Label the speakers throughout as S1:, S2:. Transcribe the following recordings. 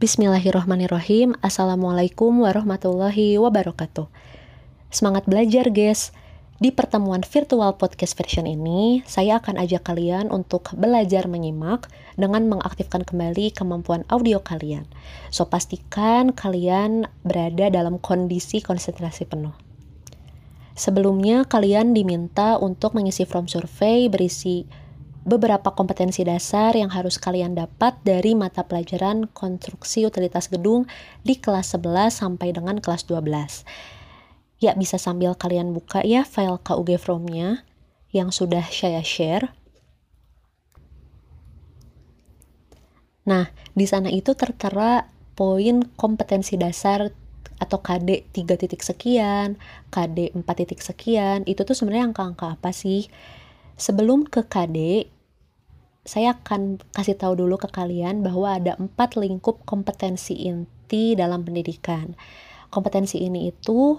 S1: Bismillahirrohmanirrohim. Assalamualaikum warahmatullahi wabarakatuh. Semangat belajar guys. Di pertemuan virtual podcast version ini Saya akan ajak kalian untuk belajar menyimak Dengan mengaktifkan kembali kemampuan audio kalian. So pastikan kalian berada dalam kondisi konsentrasi penuh. Sebelumnya kalian diminta untuk mengisi form survei berisi beberapa kompetensi dasar yang harus kalian dapat dari mata pelajaran konstruksi utilitas gedung di kelas 11 sampai dengan kelas 12. Ya, bisa sambil kalian buka ya file KUG From-nya yang sudah saya share. Nah, di sana itu tertera poin kompetensi dasar atau KD 3 titik sekian, KD 4 titik sekian, itu tuh sebenarnya angka-angka apa sih? Sebelum ke KD, saya akan kasih tahu dulu ke kalian bahwa ada empat lingkup kompetensi inti dalam pendidikan. Kompetensi ini itu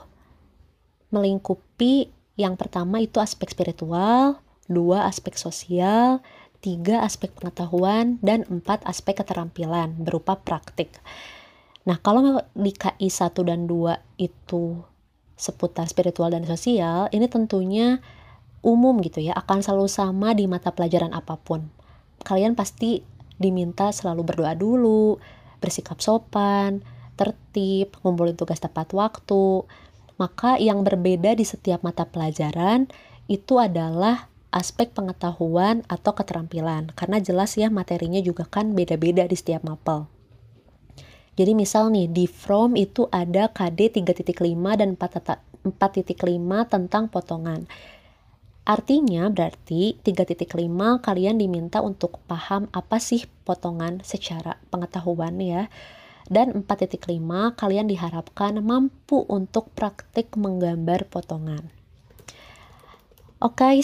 S1: melingkupi yang pertama itu aspek spiritual, dua aspek sosial, tiga aspek pengetahuan, dan empat aspek keterampilan berupa praktik. Nah, kalau di KI 1 dan 2 itu seputar spiritual dan sosial, ini tentunya umum gitu ya, akan selalu sama di mata pelajaran apa pun. Kalian pasti diminta selalu berdoa dulu, bersikap sopan, tertib, ngumpulin tugas tepat waktu. Maka yang berbeda di setiap mata pelajaran itu adalah aspek pengetahuan atau keterampilan. Karena jelas ya materinya juga kan beda-beda di setiap mapel. Jadi misal nih di from itu ada KD 3.5 dan 4.5 tentang potongan. Artinya berarti 3.5 kalian diminta untuk paham apa sih potongan secara pengetahuan ya. Dan 4.5 kalian diharapkan mampu untuk praktik menggambar potongan. Oke,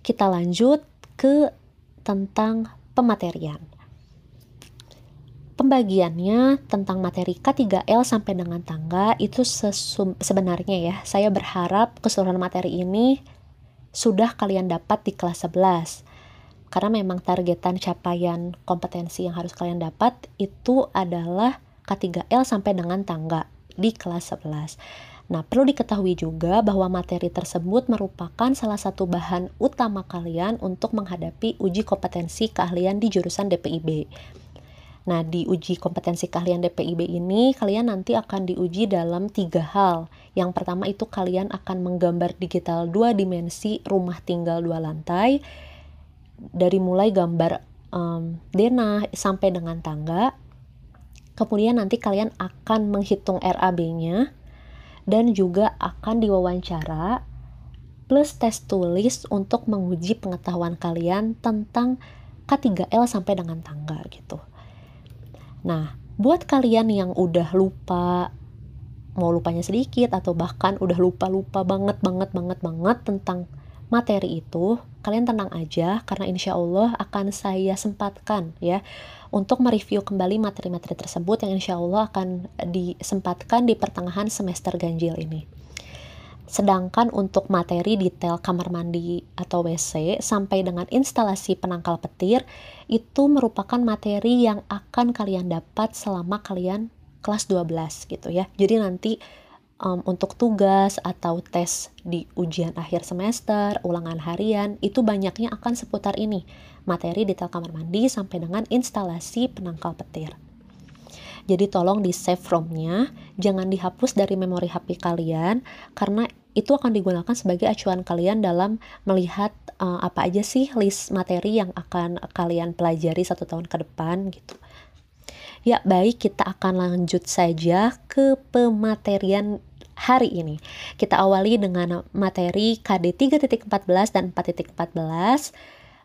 S1: kita lanjut ke tentang pematerian. Pembagiannya tentang materi K3L sampai dengan tangga itu sebenarnya ya, saya berharap keseluruhan materi ini sudah kalian dapat di kelas 11. Karena memang targetan capaian kompetensi yang harus kalian dapat itu adalah K3L sampai dengan tangga di kelas 11. Nah, perlu diketahui juga bahwa materi tersebut merupakan salah satu bahan utama kalian untuk menghadapi uji kompetensi keahlian di jurusan DPIB. Nah, di uji kompetensi keahlian DPIB ini, kalian nanti akan diuji dalam tiga hal. Yang pertama itu kalian akan menggambar digital dua dimensi rumah tinggal dua lantai, dari mulai gambar um, denah sampai dengan tangga. Kemudian nanti kalian akan menghitung RAB-nya, dan juga akan diwawancara, plus tes tulis untuk menguji pengetahuan kalian tentang K3L sampai dengan tangga gitu. Nah, buat kalian yang udah lupa mau lupanya sedikit atau bahkan udah lupa-lupa banget banget banget banget tentang materi itu, kalian tenang aja karena insya Allah akan saya sempatkan ya untuk mereview kembali materi-materi tersebut yang insya Allah akan disempatkan di pertengahan semester ganjil ini. Sedangkan untuk materi detail kamar mandi atau WC sampai dengan instalasi penangkal petir itu merupakan materi yang akan kalian dapat selama kalian kelas 12 gitu ya. Jadi nanti um, untuk tugas atau tes di ujian akhir semester, ulangan harian, itu banyaknya akan seputar ini. Materi detail kamar mandi sampai dengan instalasi penangkal petir. Jadi tolong di save from-nya, jangan dihapus dari memori HP kalian karena itu akan digunakan sebagai acuan kalian dalam melihat uh, apa aja sih list materi yang akan kalian pelajari satu tahun ke depan gitu. Ya baik kita akan lanjut saja ke pematerian hari ini. Kita awali dengan materi KD 3.14 dan 4.14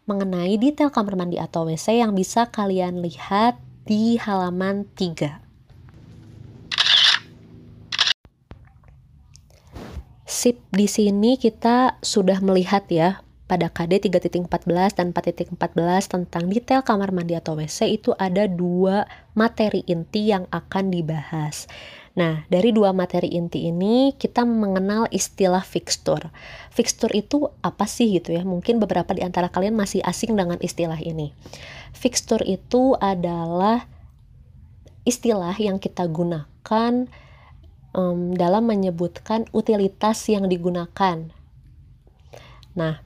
S1: mengenai detail kamar mandi atau WC yang bisa kalian lihat di halaman 3. Sip, di sini kita sudah melihat ya pada KD 3.14 dan 4.14 tentang detail kamar mandi atau WC itu ada dua materi inti yang akan dibahas. Nah, dari dua materi inti ini kita mengenal istilah fixture. Fixture itu apa sih gitu ya? Mungkin beberapa di antara kalian masih asing dengan istilah ini. Fixture itu adalah istilah yang kita gunakan um, dalam menyebutkan utilitas yang digunakan. Nah,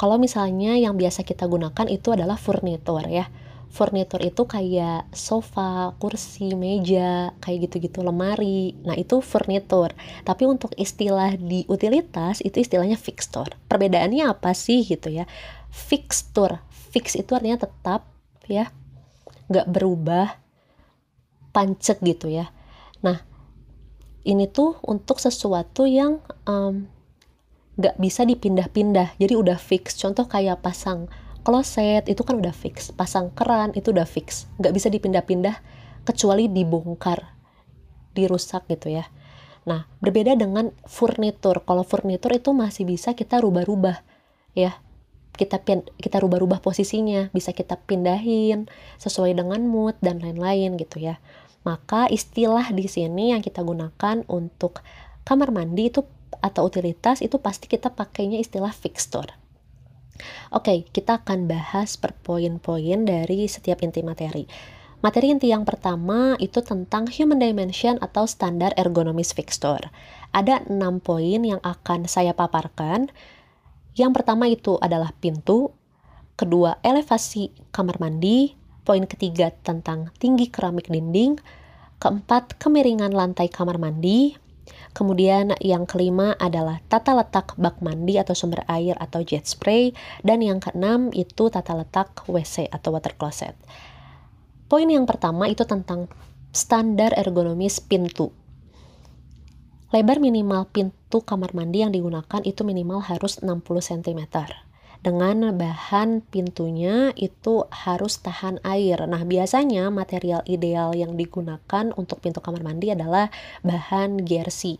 S1: kalau misalnya yang biasa kita gunakan itu adalah furnitur ya furnitur itu kayak sofa, kursi, meja, kayak gitu-gitu, lemari. Nah, itu furnitur. Tapi untuk istilah di utilitas itu istilahnya fixture. Perbedaannya apa sih gitu ya? Fixture, fix itu artinya tetap ya, nggak berubah, pancet gitu ya. Nah, ini tuh untuk sesuatu yang um, nggak bisa dipindah-pindah, jadi udah fix. Contoh kayak pasang kloset itu kan udah fix. Pasang keran itu udah fix. Nggak bisa dipindah-pindah kecuali dibongkar dirusak gitu ya. Nah berbeda dengan furnitur. Kalau furnitur itu masih bisa kita rubah-rubah ya. Kita kita rubah-rubah posisinya. Bisa kita pindahin sesuai dengan mood dan lain-lain gitu ya maka istilah di sini yang kita gunakan untuk kamar mandi itu atau utilitas itu pasti kita pakainya istilah fixture Oke, kita akan bahas per poin-poin dari setiap inti materi. Materi inti yang pertama itu tentang human dimension atau standar ergonomis fixture. Ada enam poin yang akan saya paparkan. Yang pertama itu adalah pintu, kedua elevasi kamar mandi, poin ketiga tentang tinggi keramik dinding, keempat kemiringan lantai kamar mandi, Kemudian yang kelima adalah tata letak bak mandi atau sumber air atau jet spray. Dan yang keenam itu tata letak WC atau water closet. Poin yang pertama itu tentang standar ergonomis pintu. Lebar minimal pintu kamar mandi yang digunakan itu minimal harus 60 cm dengan bahan pintunya itu harus tahan air. Nah, biasanya material ideal yang digunakan untuk pintu kamar mandi adalah bahan jersey.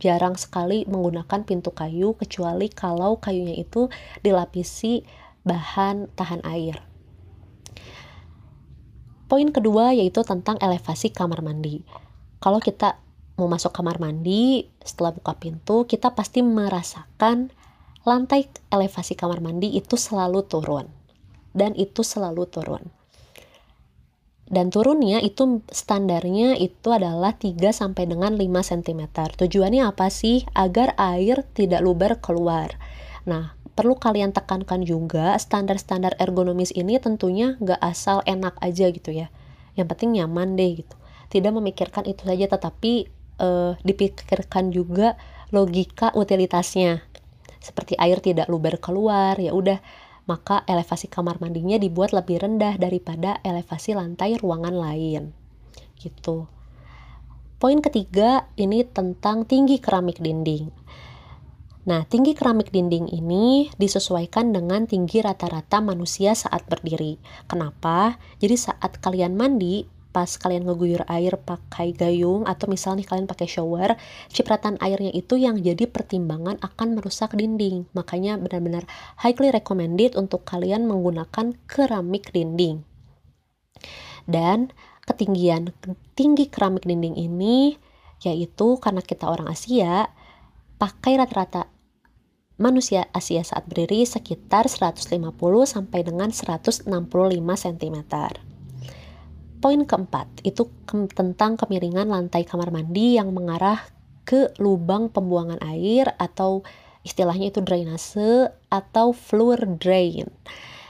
S1: Jarang sekali menggunakan pintu kayu kecuali kalau kayunya itu dilapisi bahan tahan air. Poin kedua yaitu tentang elevasi kamar mandi. Kalau kita mau masuk kamar mandi, setelah buka pintu, kita pasti merasakan lantai elevasi kamar mandi itu selalu turun dan itu selalu turun dan turunnya itu standarnya itu adalah 3 sampai dengan 5 cm. Tujuannya apa sih? Agar air tidak luber keluar. Nah, perlu kalian tekankan juga standar-standar ergonomis ini tentunya nggak asal enak aja gitu ya. Yang penting nyaman deh gitu. Tidak memikirkan itu saja tetapi uh, dipikirkan juga logika utilitasnya seperti air tidak luber keluar, ya udah maka elevasi kamar mandinya dibuat lebih rendah daripada elevasi lantai ruangan lain. Gitu. Poin ketiga ini tentang tinggi keramik dinding. Nah, tinggi keramik dinding ini disesuaikan dengan tinggi rata-rata manusia saat berdiri. Kenapa? Jadi saat kalian mandi, pas kalian ngeguyur air pakai gayung atau misalnya kalian pakai shower, cipratan airnya itu yang jadi pertimbangan akan merusak dinding. Makanya benar-benar highly recommended untuk kalian menggunakan keramik dinding. Dan ketinggian tinggi keramik dinding ini yaitu karena kita orang Asia pakai rata-rata manusia Asia saat berdiri sekitar 150 sampai dengan 165 cm. Poin keempat itu ke tentang kemiringan lantai kamar mandi yang mengarah ke lubang pembuangan air atau istilahnya itu drainase atau floor drain.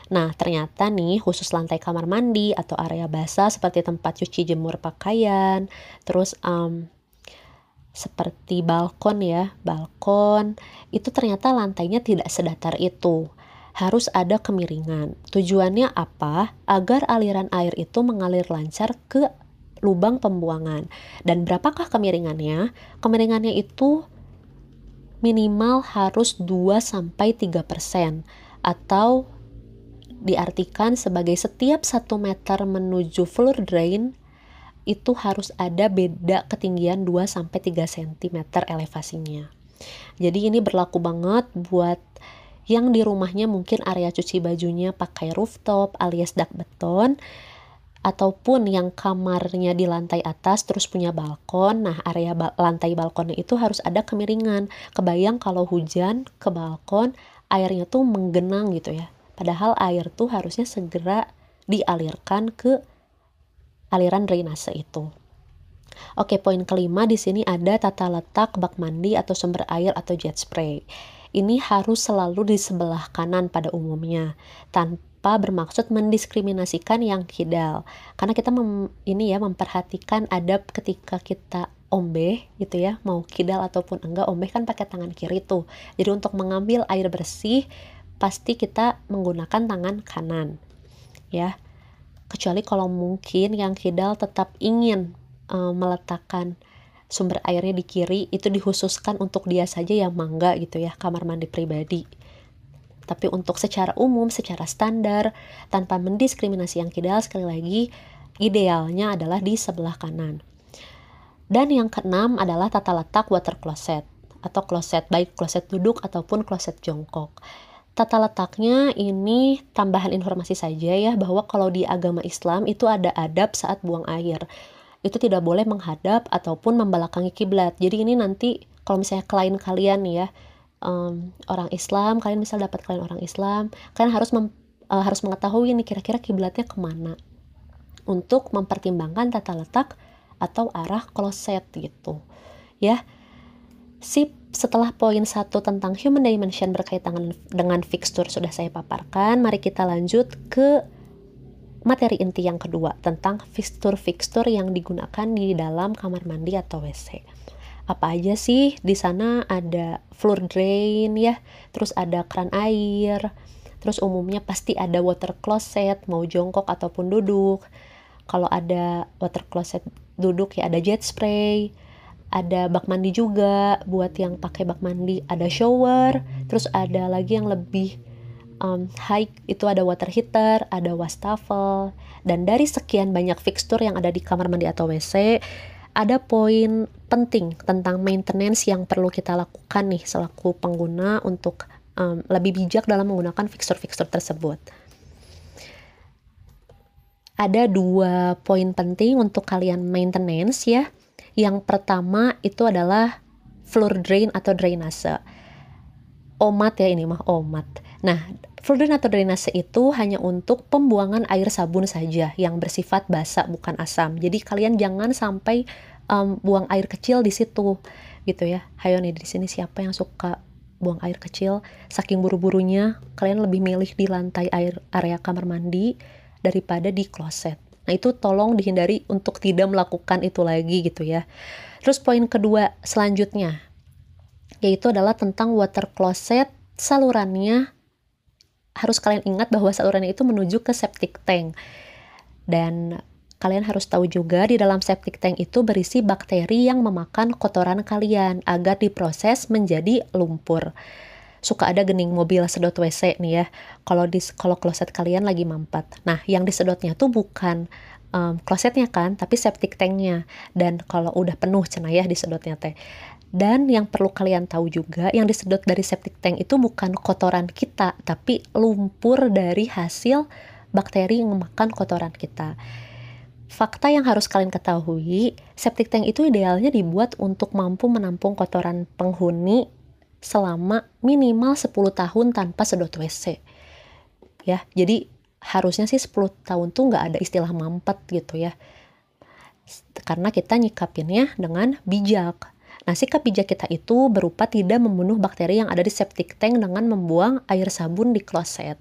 S1: Nah, ternyata nih khusus lantai kamar mandi atau area basah seperti tempat cuci jemur pakaian, terus um, seperti balkon ya, balkon itu ternyata lantainya tidak sedatar itu harus ada kemiringan. Tujuannya apa? Agar aliran air itu mengalir lancar ke lubang pembuangan. Dan berapakah kemiringannya? Kemiringannya itu minimal harus 2 sampai 3% atau diartikan sebagai setiap 1 meter menuju floor drain itu harus ada beda ketinggian 2 sampai 3 cm elevasinya. Jadi ini berlaku banget buat yang di rumahnya mungkin area cuci bajunya pakai rooftop alias dak beton ataupun yang kamarnya di lantai atas terus punya balkon. Nah, area ba lantai balkonnya itu harus ada kemiringan. Kebayang kalau hujan ke balkon, airnya tuh menggenang gitu ya. Padahal air tuh harusnya segera dialirkan ke aliran drainase itu. Oke, poin kelima di sini ada tata letak bak mandi atau sumber air atau jet spray. Ini harus selalu di sebelah kanan pada umumnya, tanpa bermaksud mendiskriminasikan yang kidal. Karena kita mem, ini ya memperhatikan adab ketika kita ombe gitu ya, mau kidal ataupun enggak ombe kan pakai tangan kiri tuh. Jadi untuk mengambil air bersih pasti kita menggunakan tangan kanan. Ya. Kecuali kalau mungkin yang kidal tetap ingin meletakkan sumber airnya di kiri itu dikhususkan untuk dia saja yang mangga gitu ya kamar mandi pribadi. Tapi untuk secara umum secara standar tanpa mendiskriminasi yang kidal sekali lagi idealnya adalah di sebelah kanan. Dan yang keenam adalah tata letak water closet atau kloset baik kloset duduk ataupun kloset jongkok. Tata letaknya ini tambahan informasi saja ya bahwa kalau di agama Islam itu ada adab saat buang air itu tidak boleh menghadap ataupun membelakangi kiblat. Jadi ini nanti kalau misalnya klien kalian ya um, orang Islam, kalian misal dapat klien orang Islam, kalian harus mem, uh, harus mengetahui nih kira-kira kiblatnya ke mana untuk mempertimbangkan tata letak atau arah kloset gitu. Ya. Sip, setelah poin satu tentang human dimension berkaitan dengan fixture sudah saya paparkan, mari kita lanjut ke materi inti yang kedua tentang fixture-fixture yang digunakan di dalam kamar mandi atau WC. Apa aja sih? Di sana ada floor drain ya, terus ada keran air, terus umumnya pasti ada water closet, mau jongkok ataupun duduk. Kalau ada water closet duduk ya ada jet spray, ada bak mandi juga buat yang pakai bak mandi, ada shower, terus ada lagi yang lebih um, high itu ada water heater, ada wastafel, dan dari sekian banyak fixture yang ada di kamar mandi atau WC, ada poin penting tentang maintenance yang perlu kita lakukan nih selaku pengguna untuk um, lebih bijak dalam menggunakan fixture-fixture tersebut. Ada dua poin penting untuk kalian maintenance ya. Yang pertama itu adalah floor drain atau drainase. Omat ya ini mah omat. Nah, Flooding atau drainase itu hanya untuk pembuangan air sabun saja yang bersifat basah bukan asam. Jadi kalian jangan sampai um, buang air kecil di situ gitu ya. Hayo nih di sini siapa yang suka buang air kecil saking buru-burunya kalian lebih milih di lantai air area kamar mandi daripada di kloset. Nah, itu tolong dihindari untuk tidak melakukan itu lagi gitu ya. Terus poin kedua selanjutnya yaitu adalah tentang water closet salurannya harus kalian ingat bahwa salurannya itu menuju ke septic tank. Dan kalian harus tahu juga di dalam septic tank itu berisi bakteri yang memakan kotoran kalian agar diproses menjadi lumpur. Suka ada gening mobil sedot WC nih ya. Kalau di kalau kloset kalian lagi mampet. Nah, yang disedotnya tuh bukan um, klosetnya kan, tapi septic tanknya. Dan kalau udah penuh cenayah disedotnya teh. Dan yang perlu kalian tahu juga, yang disedot dari septic tank itu bukan kotoran kita, tapi lumpur dari hasil bakteri yang memakan kotoran kita. Fakta yang harus kalian ketahui, septic tank itu idealnya dibuat untuk mampu menampung kotoran penghuni selama minimal 10 tahun tanpa sedot WC. Ya, jadi harusnya sih 10 tahun tuh nggak ada istilah mampet gitu ya. Karena kita nyikapinnya dengan bijak Nah, sikap bijak kita itu berupa tidak membunuh bakteri yang ada di septic tank dengan membuang air sabun di kloset.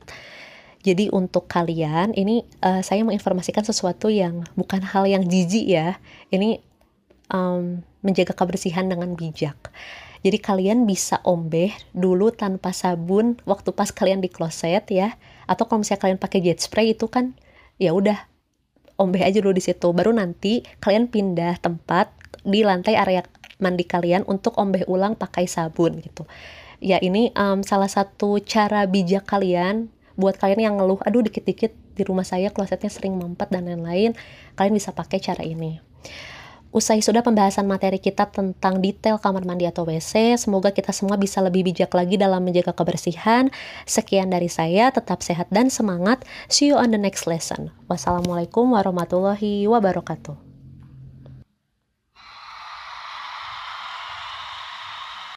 S1: Jadi untuk kalian ini uh, saya menginformasikan sesuatu yang bukan hal yang jijik ya. Ini um, menjaga kebersihan dengan bijak. Jadi kalian bisa ombeh dulu tanpa sabun waktu pas kalian di kloset ya. Atau kalau misalnya kalian pakai jet spray itu kan ya udah ombeh aja dulu di situ. Baru nanti kalian pindah tempat di lantai area mandi kalian untuk ombeh ulang pakai sabun gitu. Ya ini um, salah satu cara bijak kalian buat kalian yang ngeluh, aduh dikit-dikit di rumah saya klosetnya sering mampet dan lain-lain, kalian bisa pakai cara ini. Usai sudah pembahasan materi kita tentang detail kamar mandi atau WC, semoga kita semua bisa lebih bijak lagi dalam menjaga kebersihan. Sekian dari saya, tetap sehat dan semangat. See you on the next lesson. Wassalamualaikum warahmatullahi wabarakatuh.